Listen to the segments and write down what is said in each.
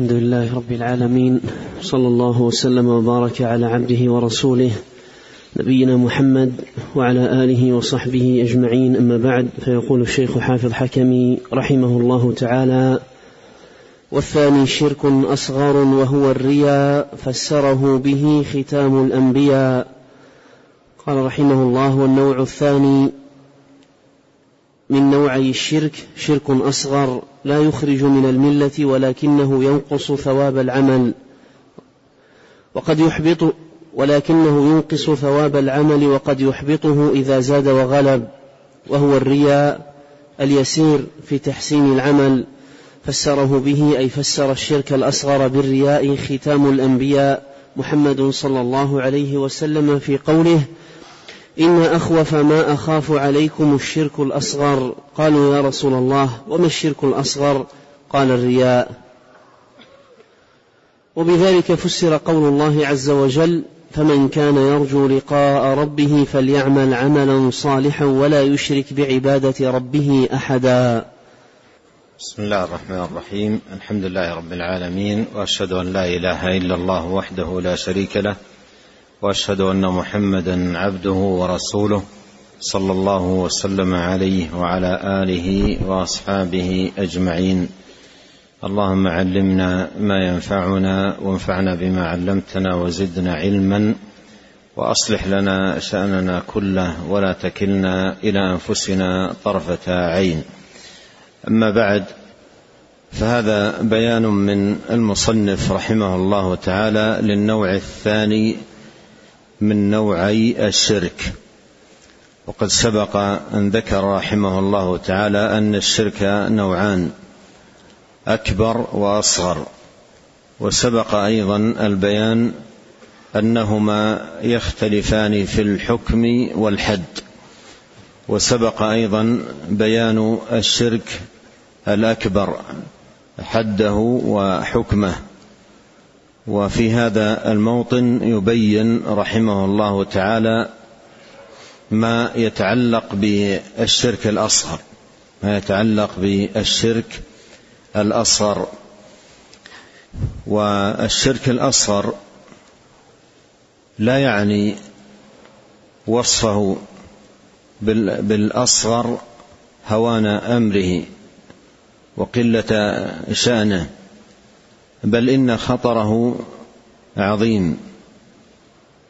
الحمد لله رب العالمين صلى الله وسلم وبارك على عبده ورسوله نبينا محمد وعلى آله وصحبه أجمعين أما بعد فيقول الشيخ حافظ حكمي رحمه الله تعالى والثاني شرك أصغر وهو الرياء فسره به ختام الأنبياء. قال رحمه الله والنوع الثاني من نوعي الشرك شرك أصغر لا يخرج من الملة ولكنه ينقص ثواب العمل. وقد يحبط ولكنه ينقص ثواب العمل وقد يحبطه إذا زاد وغلب وهو الرياء اليسير في تحسين العمل. فسره به أي فسر الشرك الأصغر بالرياء ختام الأنبياء محمد صلى الله عليه وسلم في قوله إن أخوف ما أخاف عليكم الشرك الأصغر. قالوا يا رسول الله وما الشرك الأصغر؟ قال الرياء. وبذلك فسر قول الله عز وجل فمن كان يرجو لقاء ربه فليعمل عملا صالحا ولا يشرك بعبادة ربه أحدا. بسم الله الرحمن الرحيم. الحمد لله رب العالمين وأشهد أن لا إله إلا الله وحده لا شريك له وأشهد أن محمدا عبده ورسوله صلى الله وسلم عليه وعلى آله وأصحابه أجمعين. اللهم علمنا ما ينفعنا وانفعنا بما علمتنا وزدنا علما وأصلح لنا شأننا كله ولا تكلنا إلى أنفسنا طرفة عين. أما بعد فهذا بيان من المصنف رحمه الله تعالى للنوع الثاني من نوعي الشرك. وقد سبق أن ذكر رحمه الله تعالى أن الشرك نوعان أكبر وأصغر. وسبق أيضا البيان أنهما يختلفان في الحكم والحد. وسبق أيضا بيان الشرك الأكبر حده وحكمه. وفي هذا الموطن يبين رحمه الله تعالى ما يتعلق بالشرك الأصغر ما يتعلق بالشرك الأصغر. والشرك الأصغر لا يعني وصفه بالأصغر هوان أمره وقلة شأنه. بل إن خطره عظيم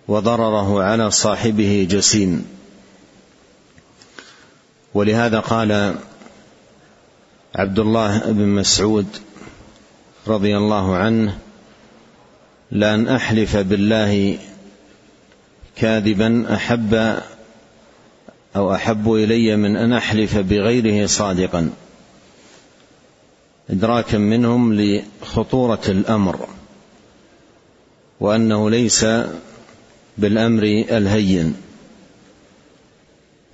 وضرره على صاحبه جسيم. ولهذا قال عبد الله بن مسعود رضي الله عنه لأن أحلف بالله كاذبا أحب أو أحب إلي من أن أحلف بغيره صادقا ادراكا منهم لخطورة الأمر وأنه ليس بالأمر الهين.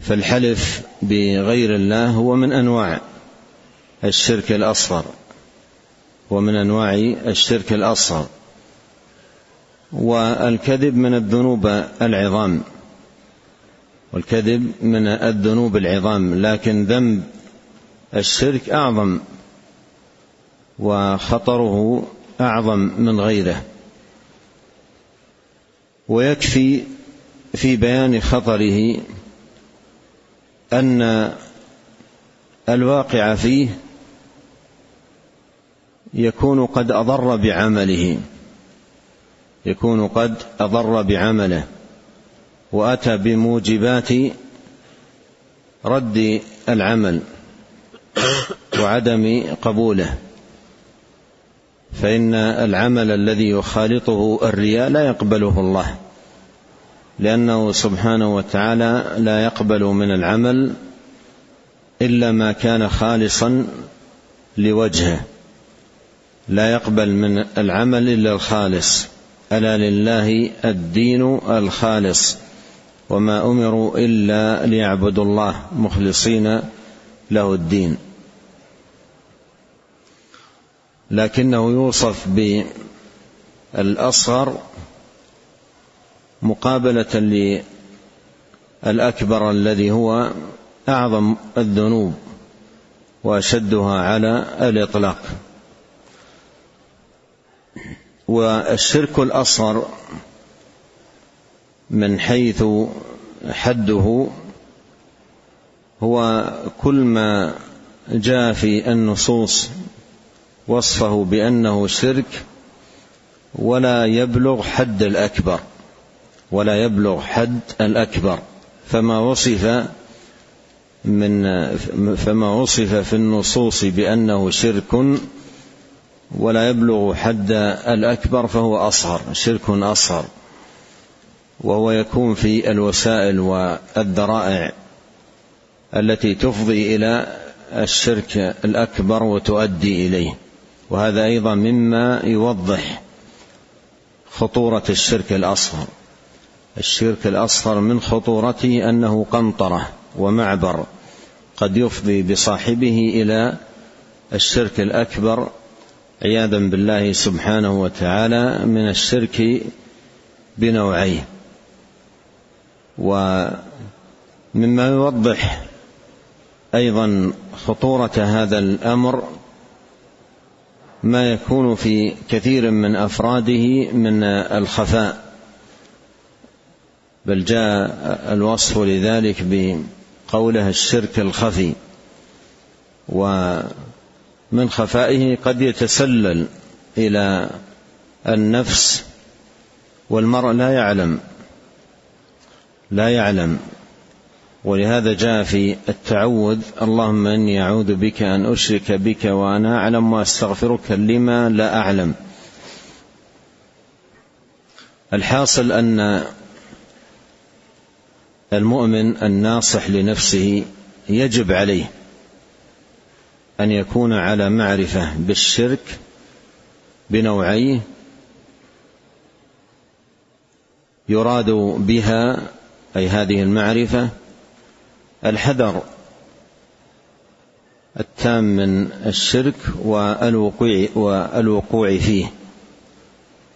فالحلف بغير الله هو من أنواع الشرك الأصغر ومن أنواع الشرك الأصغر. والكذب من الذنوب العظام والكذب من الذنوب العظام. لكن ذنب الشرك أعظم وخطره أعظم من غيره. ويكفي في بيان خطره أن الواقع فيه يكون قد أضر بعمله يكون قد أضر بعمله وأتى بموجبات رد العمل وعدم قبوله. فإن العمل الذي يخالطه الرياء لا يقبله الله لأنه سبحانه وتعالى لا يقبل من العمل إلا ما كان خالصا لوجهه لا يقبل من العمل إلا الخالص. ألا لله الدين الخالص وما أمروا إلا ليعبدوا الله مخلصين له الدين. لكنه يوصف بالأصغر مقابلة للأكبر الذي هو أعظم الذنوب وأشدها على الإطلاق. والشرك الأصغر من حيث حده هو كل ما جاء في النصوص وصفه بأنه شرك ولا يبلغ حد الأكبر ولا يبلغ حد الأكبر. فما وصف من فما وصف في النصوص بأنه شرك ولا يبلغ حد الأكبر فهو أصغر شرك أصغر. وهو يكون في الوسائل والذرائع التي تفضي إلى الشرك الأكبر وتؤدي إليه. وهذا أيضا مما يوضح خطورة الشرك الأصغر. الشرك الأصغر من خطورته أنه قنطرة ومعبر قد يفضي بصاحبه إلى الشرك الأكبر عياذا بالله سبحانه وتعالى من الشرك بنوعيه. ومما يوضح أيضا خطورة هذا الأمر ما يكون في كثير من أفراده من الخفاء. بل جاء الوصف لذلك بقوله الشرك الخفي. ومن خفائه قد يتسلل إلى النفس والمرء لا يعلم لا يعلم ولهذا جاء في التعوذ اللهم إني أعوذ بك أن أشرك بك وأنا أعلم وأستغفرك لما لا أعلم. الحاصل أن المؤمن الناصح لنفسه يجب عليه أن يكون على معرفة بالشرك بنوعيه يراد بها أي هذه المعرفة الحذر التام من الشرك والوقوع والوقوع فيه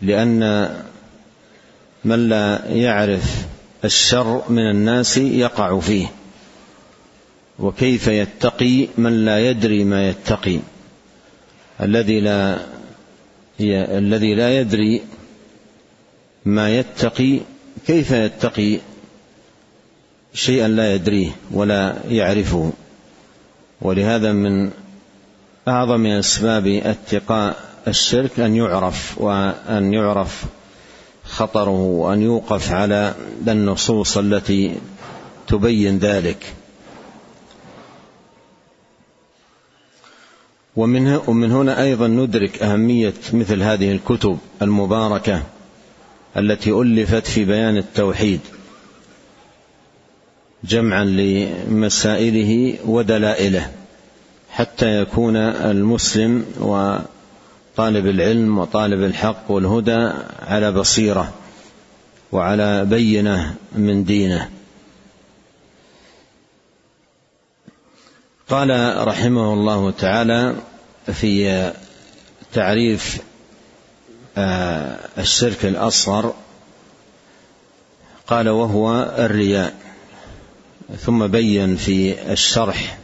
لأن من لا يعرف الشر من الناس يقع فيه وكيف يتقي من لا يدري ما يتقي. الذي لا الذي لا يدري ما يتقي كيف يتقي؟ شيئا لا يدريه ولا يعرفه. ولهذا من أعظم أسباب اتقاء الشرك أن يعرف وأن يعرف خطره وأن يوقف على النصوص التي تبين ذلك. ومن هنا أيضا ندرك أهمية مثل هذه الكتب المباركة التي ألفت في بيان التوحيد. جمعا لمسائله ودلائله حتى يكون المسلم وطالب العلم وطالب الحق والهدى على بصيرة وعلى بينة من دينه. قال رحمه الله تعالى في تعريف آه، الشرك الأصغر قال وهو الرياء. ثم بين في الشرح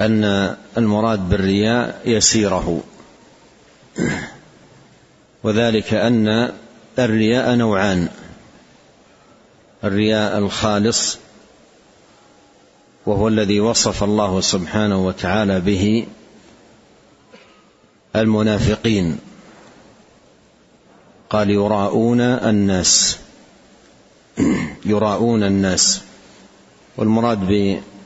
أن المراد بالرياء يسيره. وذلك أن الرياء نوعان. الرياء الخالص وهو الذي وصف الله سبحانه وتعالى به المنافقين. قال يراءون الناس. يراءون الناس. والمراد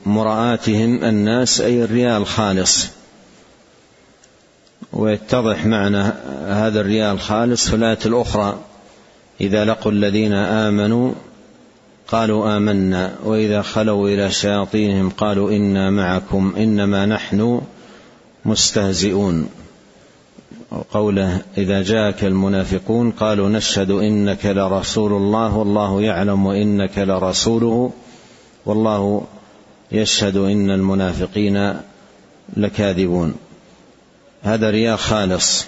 بمراءاتهم الناس أي الرياء الخالص. ويتضح معنى هذا الرياء الخالص في الآية الأخرى إذا لقوا الذين آمنوا قالوا آمنا وإذا خلوا إلى شياطينهم قالوا إنا معكم إنما نحن مستهزئون. قوله إذا جاءك المنافقون قالوا نشهد إنك لرسول الله والله يعلم وإنك لرسوله. والله يشهد إن المنافقين لكاذبون. هذا رياء خالص.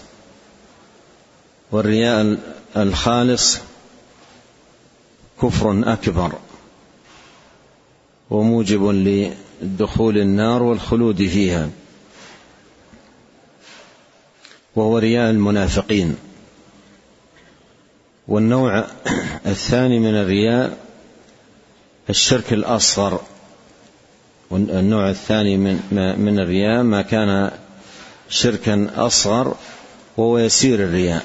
والرياء الخالص كفر أكبر وموجب لدخول النار والخلود فيها. وهو رياء المنافقين. والنوع الثاني من الرياء الشرك الأصغر والنوع الثاني من من الرياء ما كان شركا أصغر وهو يسير الرياء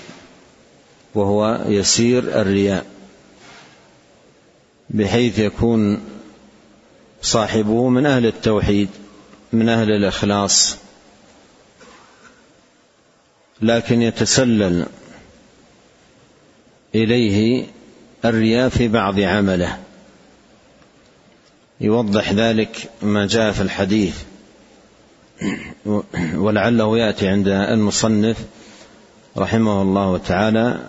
وهو يسير الرياء بحيث يكون صاحبه من أهل التوحيد من أهل الإخلاص لكن يتسلل إليه الرياء في بعض عمله. يوضح ذلك ما جاء في الحديث. ولعله يأتي عند المصنف رحمه الله تعالى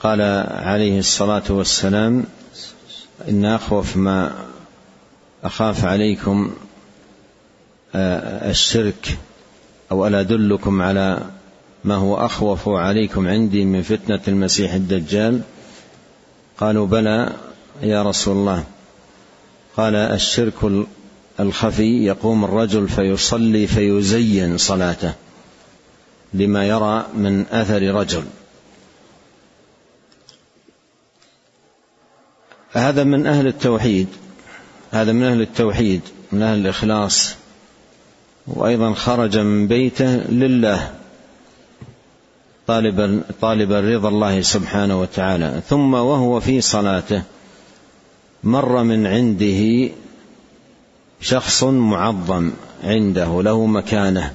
قال عليه الصلاة والسلام إن أخوف ما أخاف عليكم آه، الشرك أو ألا أدلكم على ما هو أخوف عليكم عندي من فتنة المسيح الدجال؟ قالوا بلى يا رسول الله. قال الشرك الخفي يقوم الرجل فيصلي فيزين صلاته لما يرى من أثر رجل. هذا من أهل التوحيد هذا من أهل التوحيد من أهل الإخلاص وأيضا خرج من بيته لله طالبا طالبا رضا الله سبحانه وتعالى ثم وهو في صلاته مر من عنده شخص معظم عنده له مكانه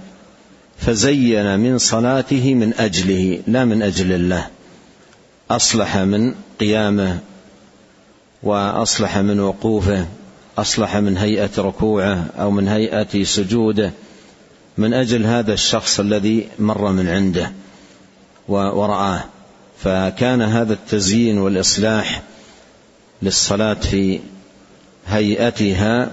فزين من صلاته من أجله لا من أجل الله. أصلح من قيامه وأصلح من وقوفه أصلح من هيئة ركوعه أو من هيئة سجوده من أجل هذا الشخص الذي مر من عنده ورآه. فكان هذا التزيين والإصلاح للصلاة في هيئتها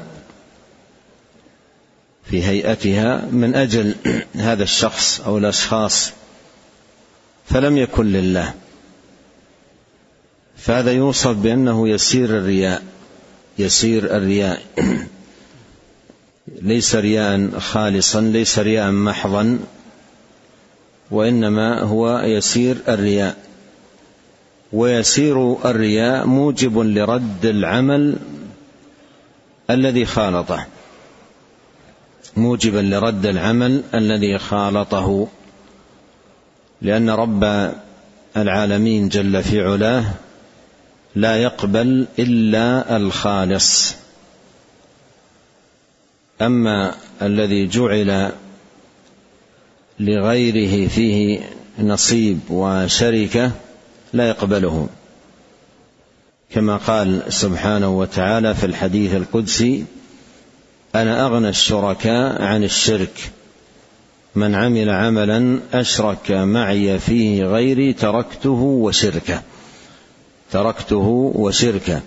في هيئتها من أجل هذا الشخص أو الأشخاص فلم يكن لله. فهذا يوصف بأنه يسير الرياء يسير الرياء. ليس رياء خالصا ليس رياء محضا وإنما هو يسير الرياء. ويسير الرياء موجب لرد العمل الذي خالطه. موجبا لرد العمل الذي خالطه. لأن رب العالمين جل في علاه لا يقبل إلا الخالص. أما الذي جعل لغيره فيه نصيب وشركة لا يقبله. كما قال سبحانه وتعالى في الحديث القدسي أنا أغنى الشركاء عن الشرك. من عمل عملا أشرك معي فيه غيري تركته وشركه. تركته وشركه.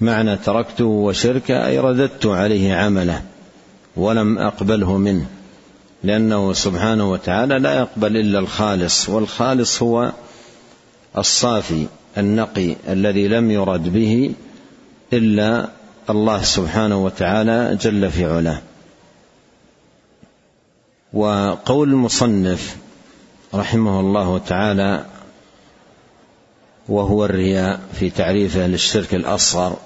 معنى تركته وشركه أي رددت عليه عمله ولم أقبله منه لأنه سبحانه وتعالى لا يقبل إلا الخالص والخالص هو الصافي النقي الذي لم يرد به إلا الله سبحانه وتعالى جل في علاه. وقول المصنف رحمه الله تعالى وهو الرياء في تعريفه للشرك الأصغر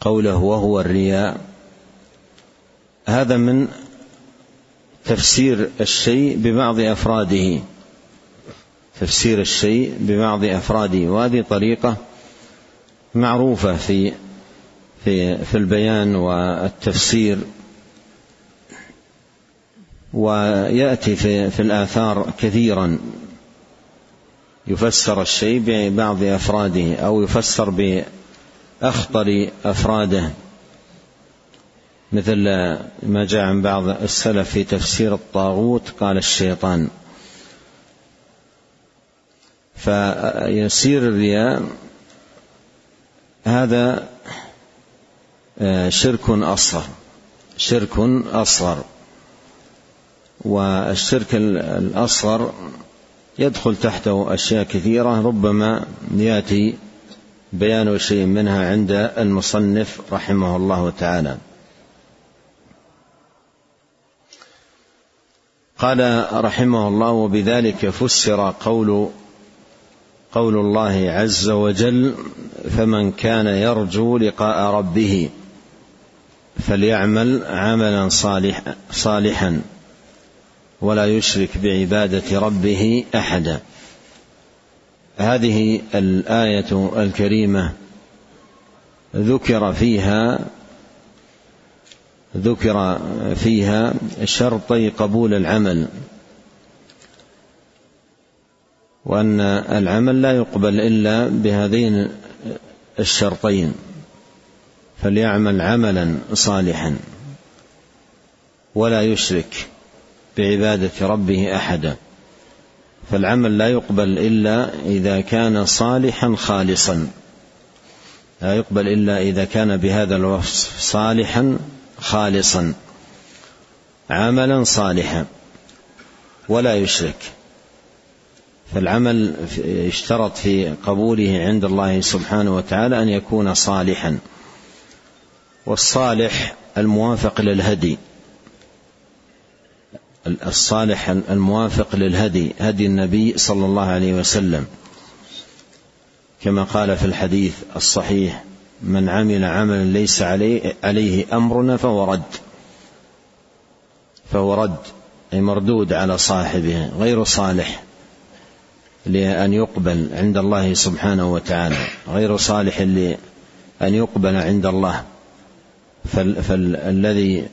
قوله وهو الرياء هذا من تفسير الشيء ببعض أفراده. تفسير الشيء ببعض أفراده وهذه طريقة معروفة في في في البيان والتفسير. ويأتي في في الآثار كثيرا. يفسر الشيء ببعض أفراده أو يفسر بأخطر أفراده. مثل ما جاء عن بعض السلف في تفسير الطاغوت قال الشيطان فيسير الرياء هذا آه، شرك أصغر شرك أصغر. والشرك الأصغر يدخل تحته أشياء كثيرة ربما يأتي بيان شيء منها عند المصنف رحمه الله تعالى. قال رحمه الله وبذلك فسر قول قول الله عز وجل فمن كان يرجو لقاء ربه فليعمل عملا صالح صالحا ولا يشرك بعبادة ربه احدا هذه الآية الكريمة ذكر فيها ذكر فيها شرطي قبول العمل. وأن العمل لا يقبل إلا بهذين الشرطين فليعمل عملا صالحا ولا يشرك بعبادة ربه احدا. فالعمل لا يقبل إلا إذا كان صالحا خالصا لا يقبل إلا إذا كان بهذا الوصف صالحا خالصا عملا صالحا ولا يشرك. فالعمل اشترط في قبوله عند الله سبحانه وتعالى أن يكون صالحا. والصالح الموافق للهدي. الصالح الموافق للهدي هدي النبي صلى الله عليه وسلم. كما قال في الحديث الصحيح من عمل عملا ليس عليه, عليه أمرنا فهو رد. فهو رد أي مردود على صاحبه غير صالح. لأن يقبل عند الله سبحانه وتعالى غير صالح لأن يقبل عند الله. فالذي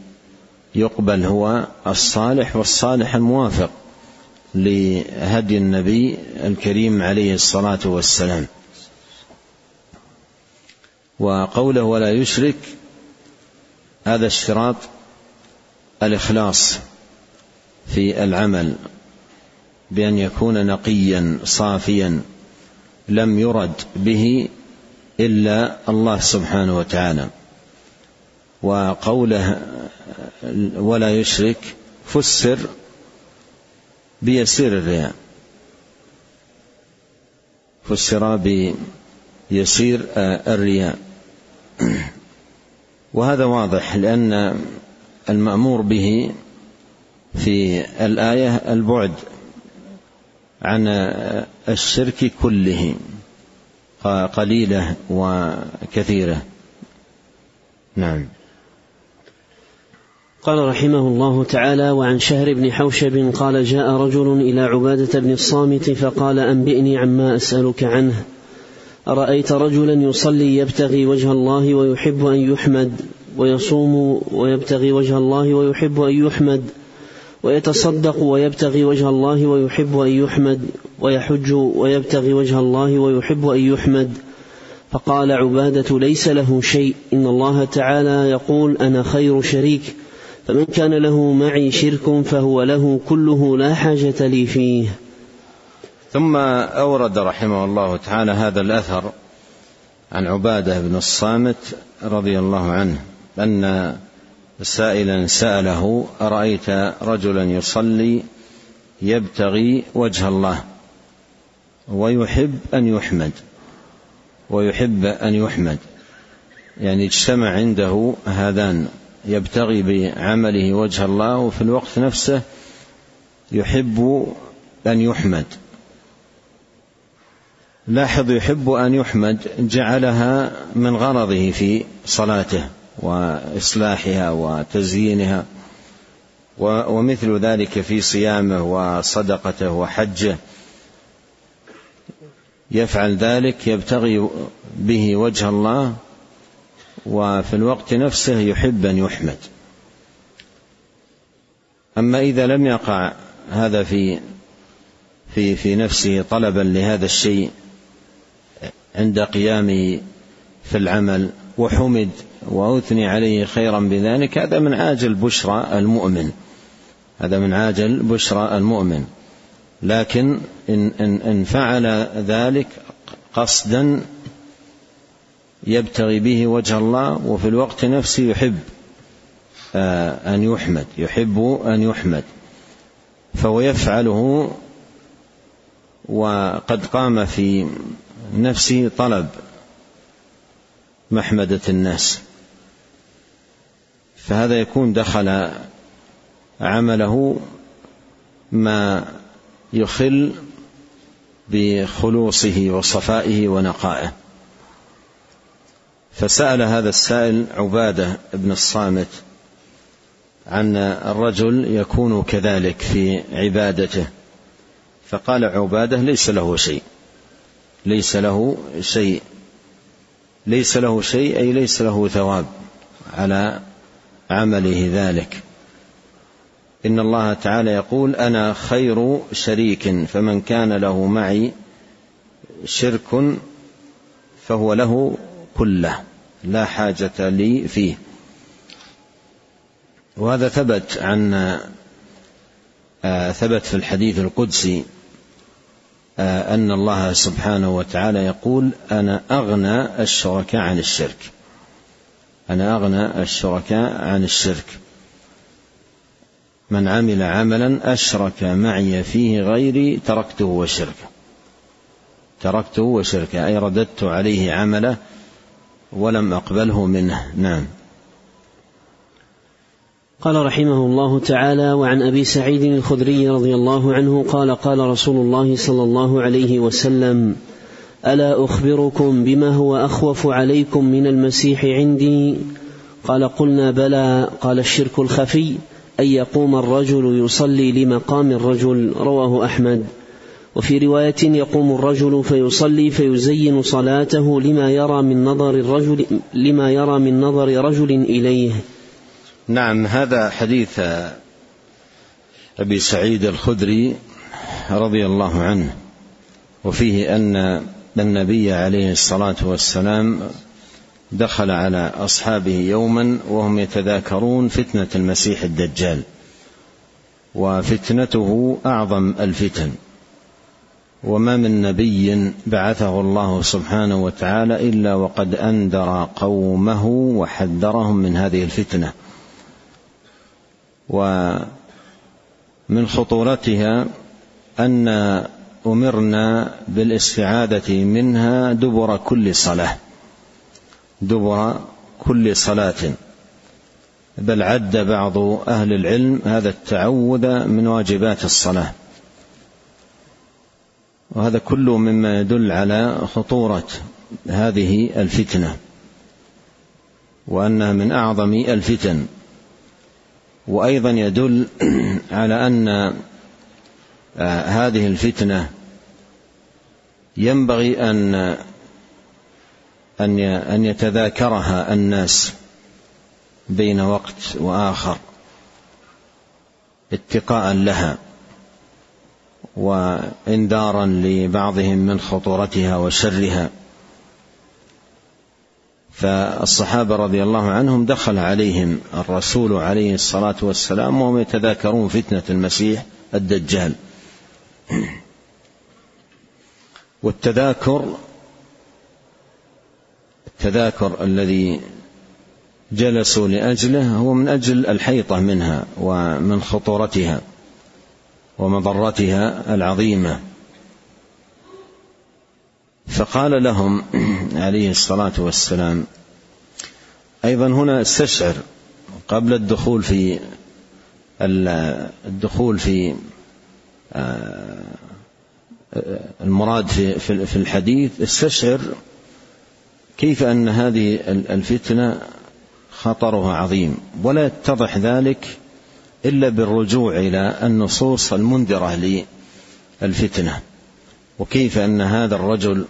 يقبل هو الصالح والصالح الموافق لهدي النبي الكريم عليه الصلاة والسلام. وقوله ولا يشرك هذا اشتراط الإخلاص في العمل. بأن يكون نقيا صافيا لم يرد به إلا الله سبحانه وتعالى. وقوله ولا يشرك فسر بيسير الرياء. فسر بيسير الرياء. وهذا واضح لأن المأمور به في الآية البعد عن الشرك كله قليلة وكثيرة. نعم. قال رحمه الله تعالى وعن شهر بن حوشب قال جاء رجل إلى عبادة بن الصامت فقال أنبئني عما أسألك عنه. أرأيت رجلا يصلي يبتغي وجه الله ويحب أن يحمد ويصوم ويبتغي وجه الله ويحب أن يحمد ويتصدق ويبتغي وجه الله ويحب أن يحمد ويحج ويبتغي وجه الله ويحب أن يحمد. فقال عبادة ليس له شيء. إن الله تعالى يقول أنا خير شريك. فمن كان له معي شرك فهو له كله لا حاجة لي فيه. ثم أورد رحمه الله تعالى هذا الأثر عن عبادة بن الصامت رضي الله عنه. أن سائلا سأله أرأيت رجلا يصلي يبتغي وجه الله؟ ويحب أن يحمد. ويحب أن يحمد. يعني اجتمع عنده هذان. يبتغي بعمله وجه الله وفي الوقت نفسه يحب أن يحمد. لاحظ يحب أن يحمد جعلها من غرضه في صلاته. وإصلاحها وتزيينها ومثل ذلك في صيامه وصدقته وحجه. يفعل ذلك يبتغي به وجه الله وفي الوقت نفسه يحب أن يحمد. أما إذا لم يقع هذا في في في نفسه طلبا لهذا الشيء عند قيامه في العمل وحمد وأثني عليه خيرا بذلك هذا من عاجل بشرى المؤمن. هذا من عاجل بشرى المؤمن. لكن إن إن, إن فعل ذلك قصدا يبتغي به وجه الله وفي الوقت نفسه يحب آه، أن يحمد يحب أن يحمد. فهو يفعله وقد قام في نفسه طلب. محمدة الناس. فهذا يكون دخل عمله ما يخل بخلوصه وصفائه ونقائه. فسأل هذا السائل عبادة بن الصامت عن الرجل يكون كذلك في عبادته. فقال عبادة ليس له شيء ليس له شيء. ليس له شيء أي ليس له ثواب على عمله ذلك. إن الله تعالى يقول أنا خير شريك فمن كان له معي شرك فهو له كله لا حاجة لي فيه. وهذا ثبت عن آه، ثبت في الحديث القدسي آه، أن الله سبحانه وتعالى يقول أنا أغنى الشركاء عن الشرك. أنا أغنى الشركاء عن الشرك. من عمل عملا أشرك معي فيه غيري تركته وشركه. تركته وشركه أي رددت عليه عمله ولم أقبله منه. نعم. قال رحمه الله تعالى وعن أبي سعيد الخدري رضي الله عنه قال قال رسول الله صلى الله عليه وسلم ألا أخبركم بما هو أخوف عليكم من المسيح عندي؟ قال قلنا بلى قال الشرك الخفي أن يقوم الرجل يصلي لمقام الرجل رواه أحمد. وفي رواية يقوم الرجل فيصلي فيزين صلاته لما يرى من نظر الرجل لما يرى من نظر رجل إليه. نعم هذا حديث أبي سعيد الخدري رضي الله عنه وفيه أن النبي عليه الصلاة والسلام دخل على أصحابه يوما وهم يتذاكرون فتنة المسيح الدجال وفتنته أعظم الفتن وما من نبي بعثه الله سبحانه وتعالى إلا وقد انذر قومه وحذرهم من هذه الفتنة. ومن خطورتها أن أمرنا بالاستعاذه منها دبر كل صلاة. دبر كل صلاة. بل عد بعض أهل العلم هذا التعوذ من واجبات الصلاة. وهذا كله مما يدل على خطورة هذه الفتنة. وأنها من أعظم الفتن. وأيضا يدل على أن آه، هذه الفتنة ينبغي أن أن أن يتذاكرها الناس بين وقت وآخر اتقاء لها وانذارا لبعضهم من خطورتها وشرها. فالصحابة رضي الله عنهم دخل عليهم الرسول عليه الصلاة والسلام وهم يتذاكرون فتنة المسيح الدجال. والتذاكر التذاكر الذي جلسوا لأجله هو من أجل الحيطة منها ومن خطورتها ومضرتها العظيمة. فقال لهم عليه الصلاة والسلام أيضا هنا استشعر قبل الدخول في الدخول في آه، المراد في في الحديث استشعر كيف أن هذه الفتنة خطرها عظيم. ولا يتضح ذلك إلا بالرجوع إلى النصوص المنذرة للفتنة وكيف أن هذا الرجل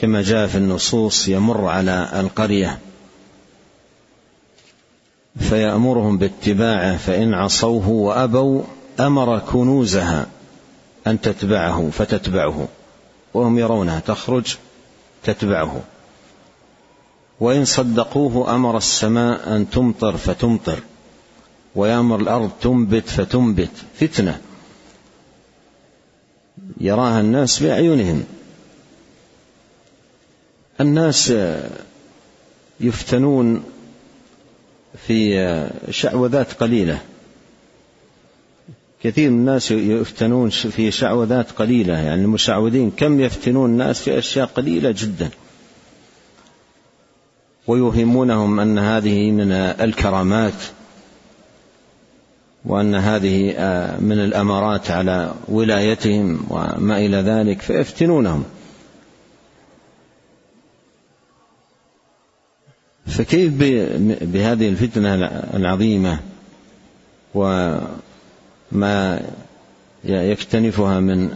كما جاء في النصوص يمر على القرية فيأمرهم باتباعه فإن عصوه وأبوا أمر كنوزها أن تتبعه فتتبعه. وهم يرونها تخرج تتبعه. وإن صدقوه أمر السماء أن تمطر فتمطر ويأمر الأرض تنبت فتنبت. فتنة. يراها الناس باعينهم الناس يفتنون في شعوذات قليلة. كثير من الناس يفتنون في شعوذات قليلة. يعني المشعوذين كم يفتنون الناس في أشياء قليلة جدا. ويوهمونهم أن هذه من الكرامات وأن هذه من الأمارات على ولايتهم وما إلى ذلك فيفتنونهم. فكيف بهذه الفتنة العظيمة وما يكتنفها من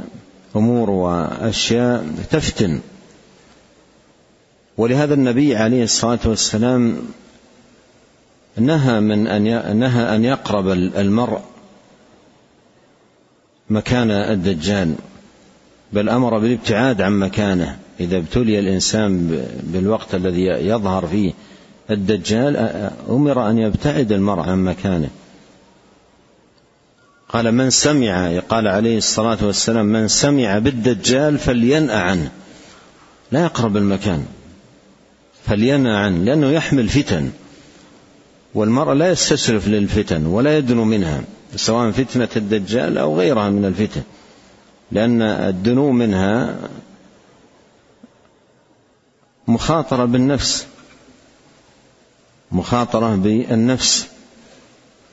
أمور وأشياء تفتن. ولهذا النبي عليه الصلاة والسلام نهى من أن نهى أن يقرب المرء مكان الدجال بل أمر بالابتعاد عن مكانه. إذا ابتلي الإنسان بالوقت الذي يظهر فيه الدجال أمر أن يبتعد المرء عن مكانه. قال من سمع قال عليه الصلاة والسلام من سمع بالدجال فلينأ عنه. لا يقرب المكان. فلينأ عنه لأنه يحمل فتن. والمرء لا يستشرف للفتن ولا يدنو منها سواء فتنة الدجال أو غيرها من الفتن. لأن الدنو منها مخاطرة بالنفس. مخاطرة بالنفس.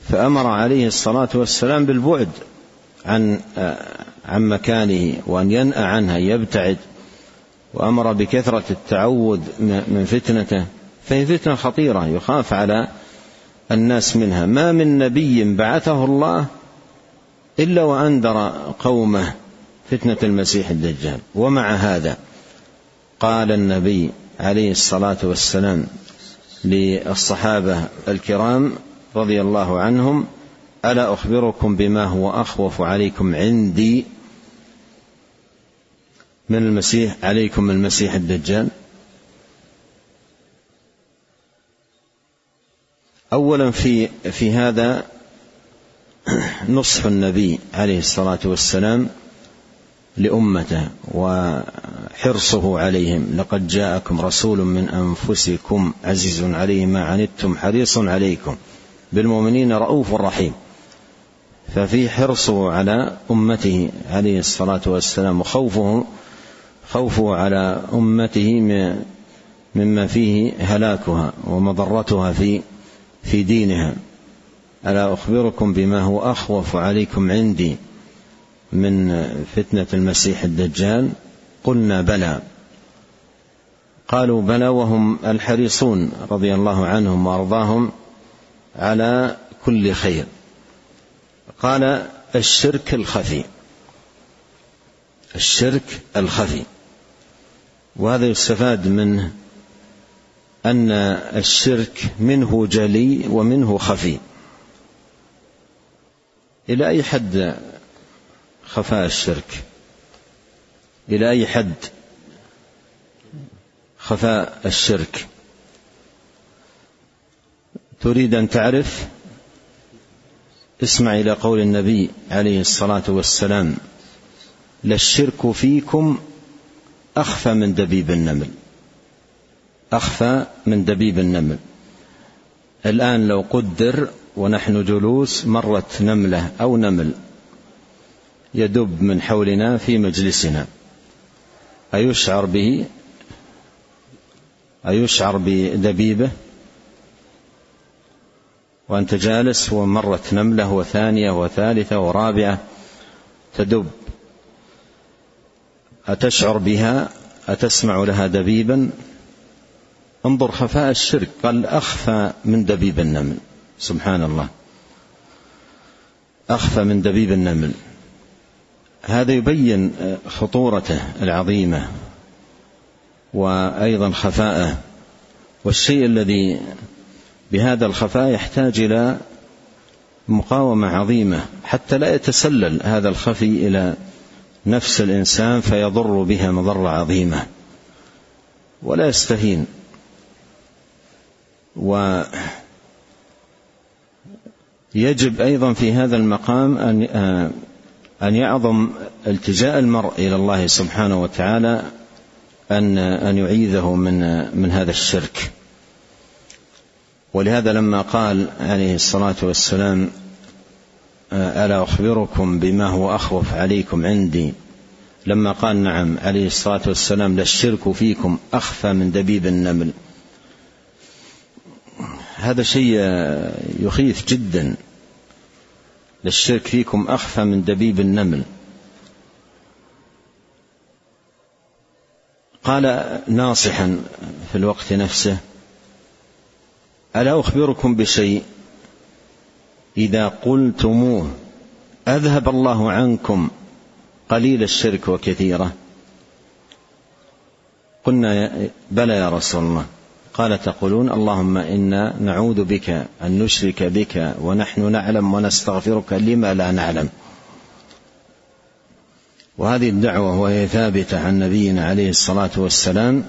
فأمر عليه الصلاة والسلام بالبعد عن عن مكانه وأن ينأى عنها يبتعد. وأمر بكثرة التعوذ من فتنته. فهي فتنة خطيرة يخاف على الناس منها. ما من نبي بعثه الله إلا وأنذر قومه فتنة المسيح الدجال. ومع هذا قال النبي عليه الصلاة والسلام للصحابة الكرام رضي الله عنهم ألا أخبركم بما هو أخوف عليكم عندي؟ من المسيح عليكم من المسيح الدجال. اولا في في هذا نصح النبي عليه الصلاة والسلام لأمته وحرصه عليهم. لقد جاءكم رسول من أنفسكم عزيز عليه ما عنتم حريص عليكم. بالمؤمنين رؤوف رحيم. ففي حرصه على أمته عليه الصلاة والسلام وخوفه خوفه على أمته مما فيه هلاكها ومضرتها في في دينها. ألا أخبركم بما هو أخوف عليكم عندي؟ من فتنة المسيح الدجال قلنا بلى. قالوا بلى وهم الحريصون رضي الله عنهم وأرضاهم على كل خير. قال الشرك الخفي. الشرك الخفي. وهذا يستفاد منه أن الشرك منه جلي ومنه خفي. إلى أي حد خفاء الشرك. إلى أي حد خفاء الشرك؟ تريد أن تعرف؟ اسمع إلى قول النبي عليه الصلاة والسلام للشرك فيكم أخفى من دبيب النمل. أخفى من دبيب النمل. الآن لو قدر ونحن جلوس مرت نملة أو نمل يدب من حولنا في مجلسنا. أيشعر به؟ أيشعر بدبيبه؟ وأنت جالس ومرت نملة وثانية وثالثة ورابعة تدب. أتشعر بها؟ أتسمع لها دبيبا؟ انظر خفاء الشرك قال أخفى من دبيب النمل. سبحان الله. أخفى من دبيب النمل. هذا يبين خطورته العظيمة وأيضا خفاءه. والشيء الذي بهذا الخفاء يحتاج إلى مقاومة عظيمة حتى لا يتسلل هذا الخفي إلى نفس الإنسان فيضر بها مضرة عظيمة ولا يستهين. ويجب أيضا في هذا المقام أن أن يعظم التجاء المرء إلى الله سبحانه وتعالى أن أن يعيذه من من هذا الشرك. ولهذا لما قال عليه الصلاة والسلام ألا أخبركم بما هو أخوف عليكم عندي؟ لما قال نعم عليه الصلاة والسلام للشرك فيكم أخفى من دبيب النمل. هذا شيء يخيف جدا. للشرك فيكم أخفى من دبيب النمل. قال ناصحا في الوقت نفسه ألا أخبركم بشيء؟ إذا قلتموه أذهب الله عنكم قليل الشرك وكثيره. قلنا بلى يا رسول الله. قال تقولون اللهم إنا نعوذ بك أن نشرك بك ونحن نعلم ونستغفرك لما لا نعلم. وهذه الدعوة وهي ثابتة عن نبينا عليه الصلاة والسلام.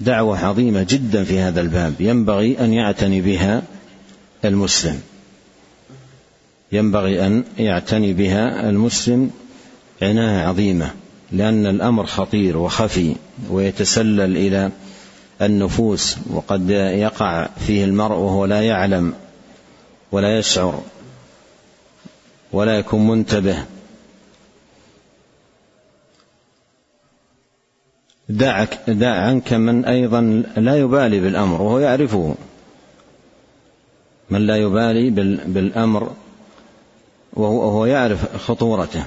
دعوة عظيمة جدا في هذا الباب. ينبغي أن يعتني بها المسلم. ينبغي أن يعتني بها المسلم عناية عظيمة لأن الأمر خطير وخفي ويتسلل إلى النفوس وقد يقع فيه المرء وهو لا يعلم ولا يشعر ولا يكون منتبه. دعك دع عنك من أيضا لا يبالي بالأمر وهو يعرفه. من لا يبالي بالأمر وهو يعرف خطورته.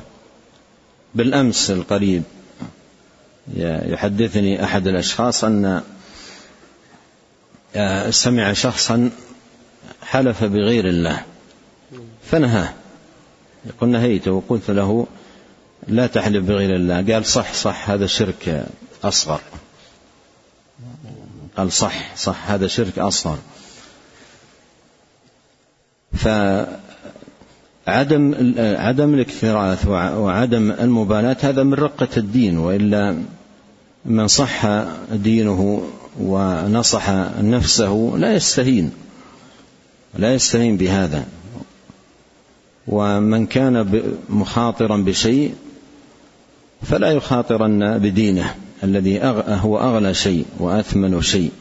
بالأمس القريب يحدثني أحد الأشخاص أن سمع شخصا حلف بغير الله. فنهاه يقول نهيته وقلت له لا تحلف بغير الله. قال صح صح هذا شرك أصغر. قال صح صح هذا شرك أصغر. فعدم عدم الاكتراث وعدم المبالاة هذا من رقة الدين وإلا من صح دينه ونصح نفسه لا يستهين لا يستهين بهذا. ومن كان مخاطرا بشيء فلا يخاطرن بدينه الذي هو أغلى شيء وأثمن شيء.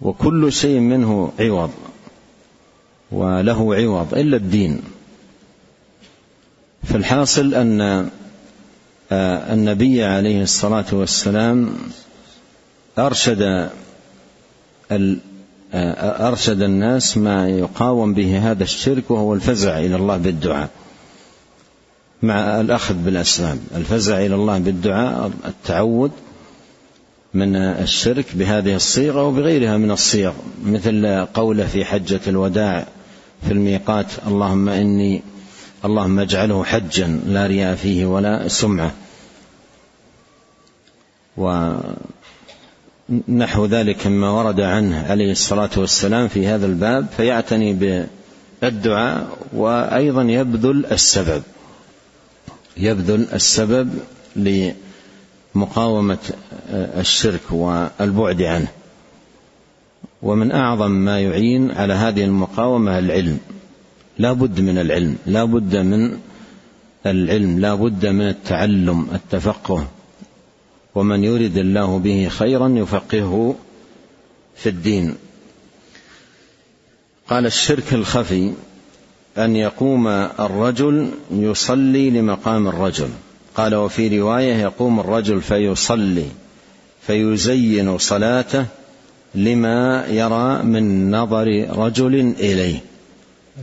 وكل شيء منه عوض وله عوض إلا الدين. فالحاصل أن آه، النبي عليه الصلاة والسلام أرشد آه، أرشد الناس ما يقاوم به هذا الشرك وهو الفزع إلى الله بالدعاء. مع الأخذ بالأسباب الفزع إلى الله بالدعاء التعود من الشرك بهذه الصيغة وبغيرها من الصيغ. مثل قوله في حجة الوداع في الميقات اللهم إني اللهم اجعله حجا لا رياء فيه ولا سمعة. نحو ذلك مما ورد عنه عليه الصلاة والسلام في هذا الباب فيعتني بالدعاء وأيضا يبذل السبب. يبذل السبب لمقاومة الشرك والبعد عنه. ومن أعظم ما يعين على هذه المقاومة العلم. لا بد من العلم لا بد من العلم لا بد من التعلم التفقه. ومن يرد الله به خيرا يفقهه في الدين. قال الشرك الخفي أن يقوم الرجل يصلي لمقام الرجل. قال وفي رواية يقوم الرجل فيصلي فيزين صلاته لما يرى من نظر رجل إليه.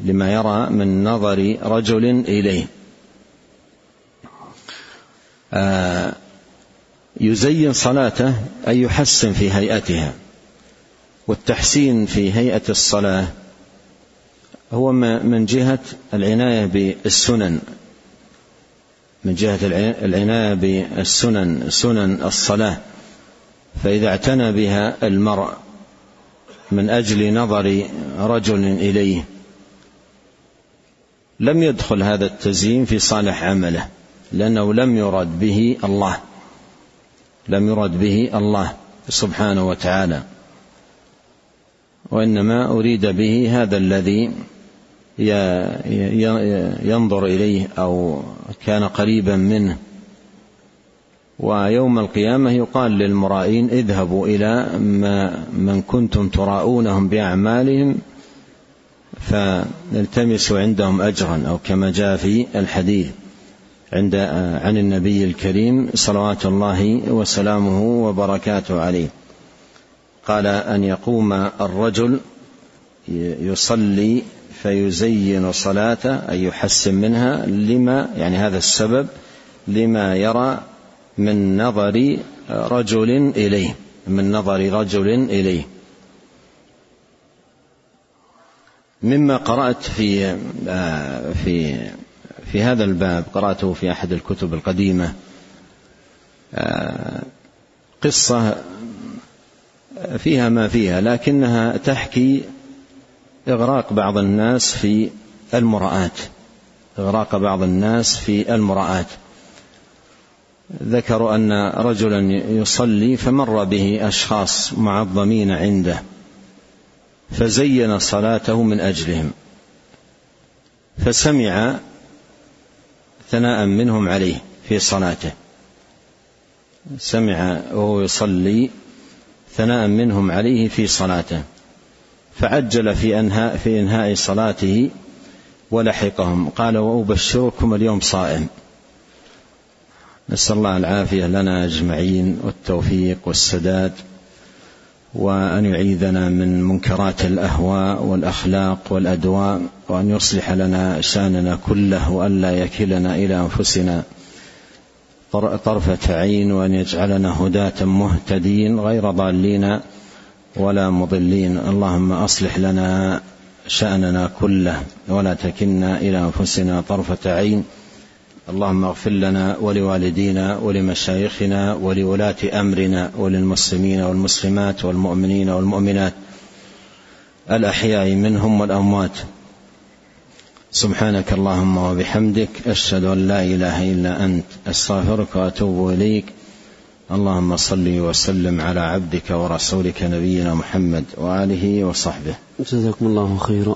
لما يرى من نظر رجل إليه. آه يزين صلاته أي يحسن في هيئتها والتحسين في هيئة الصلاة هو من جهة العناية بالسنن من جهة العناية بالسنن سنن الصلاة فإذا اعتنى بها المرء من أجل نظر رجل إليه لم يدخل هذا التزيين في صالح عمله لأنه لم يرد به الله. لم يرد به الله سبحانه وتعالى. وإنما أريد به هذا الذي ينظر إليه أو كان قريبا منه. ويوم القيامة يقال للمرائين اذهبوا إلى ما من كنتم تراءونهم بأعمالهم فالتمسوا عندهم أجرا أو كما جاء في الحديث. عند عن النبي الكريم صلوات الله وسلامه وبركاته عليه. قال أن يقوم الرجل يصلي فيزين صلاته أي يحسن منها لما يعني هذا السبب لما يرى من نظر رجل إليه من نظر رجل إليه. مما قرأت في في في هذا الباب قرأته في أحد الكتب القديمة. قصة فيها ما فيها لكنها تحكي إغراق بعض الناس في المراءات. إغراق بعض الناس في المراءات. ذكروا أن رجلا يصلي فمر به أشخاص معظمين عنده فزين صلاته من أجلهم فسمع ثناء منهم عليه في صلاته. سمع وهو يصلي ثناء منهم عليه في صلاته. فعجل في انهاء في إنهاء صلاته ولحقهم. قال وأبشركم اليوم صائم. نسأل الله العافية لنا أجمعين والتوفيق والسداد. وأن يعيذنا من منكرات الأهواء والأخلاق والأدواء وأن يصلح لنا شأننا كله وأن لا يكلنا إلى أنفسنا طرفة عين وأن يجعلنا هداة مهتدين غير ضالين ولا مضلين. اللهم أصلح لنا شأننا كله ولا تكلنا إلى أنفسنا طرفة عين. اللهم اغفر لنا ولوالدينا ولمشايخنا ولولاة أمرنا وللمسلمين والمسلمات والمؤمنين والمؤمنات الأحياء منهم والأموات. سبحانك اللهم وبحمدك أشهد أن لا إله إلا أنت أستغفرك وأتوب إليك. اللهم صل وسلم على عبدك ورسولك نبينا محمد وآله وصحبه. جزاكم الله خيرا.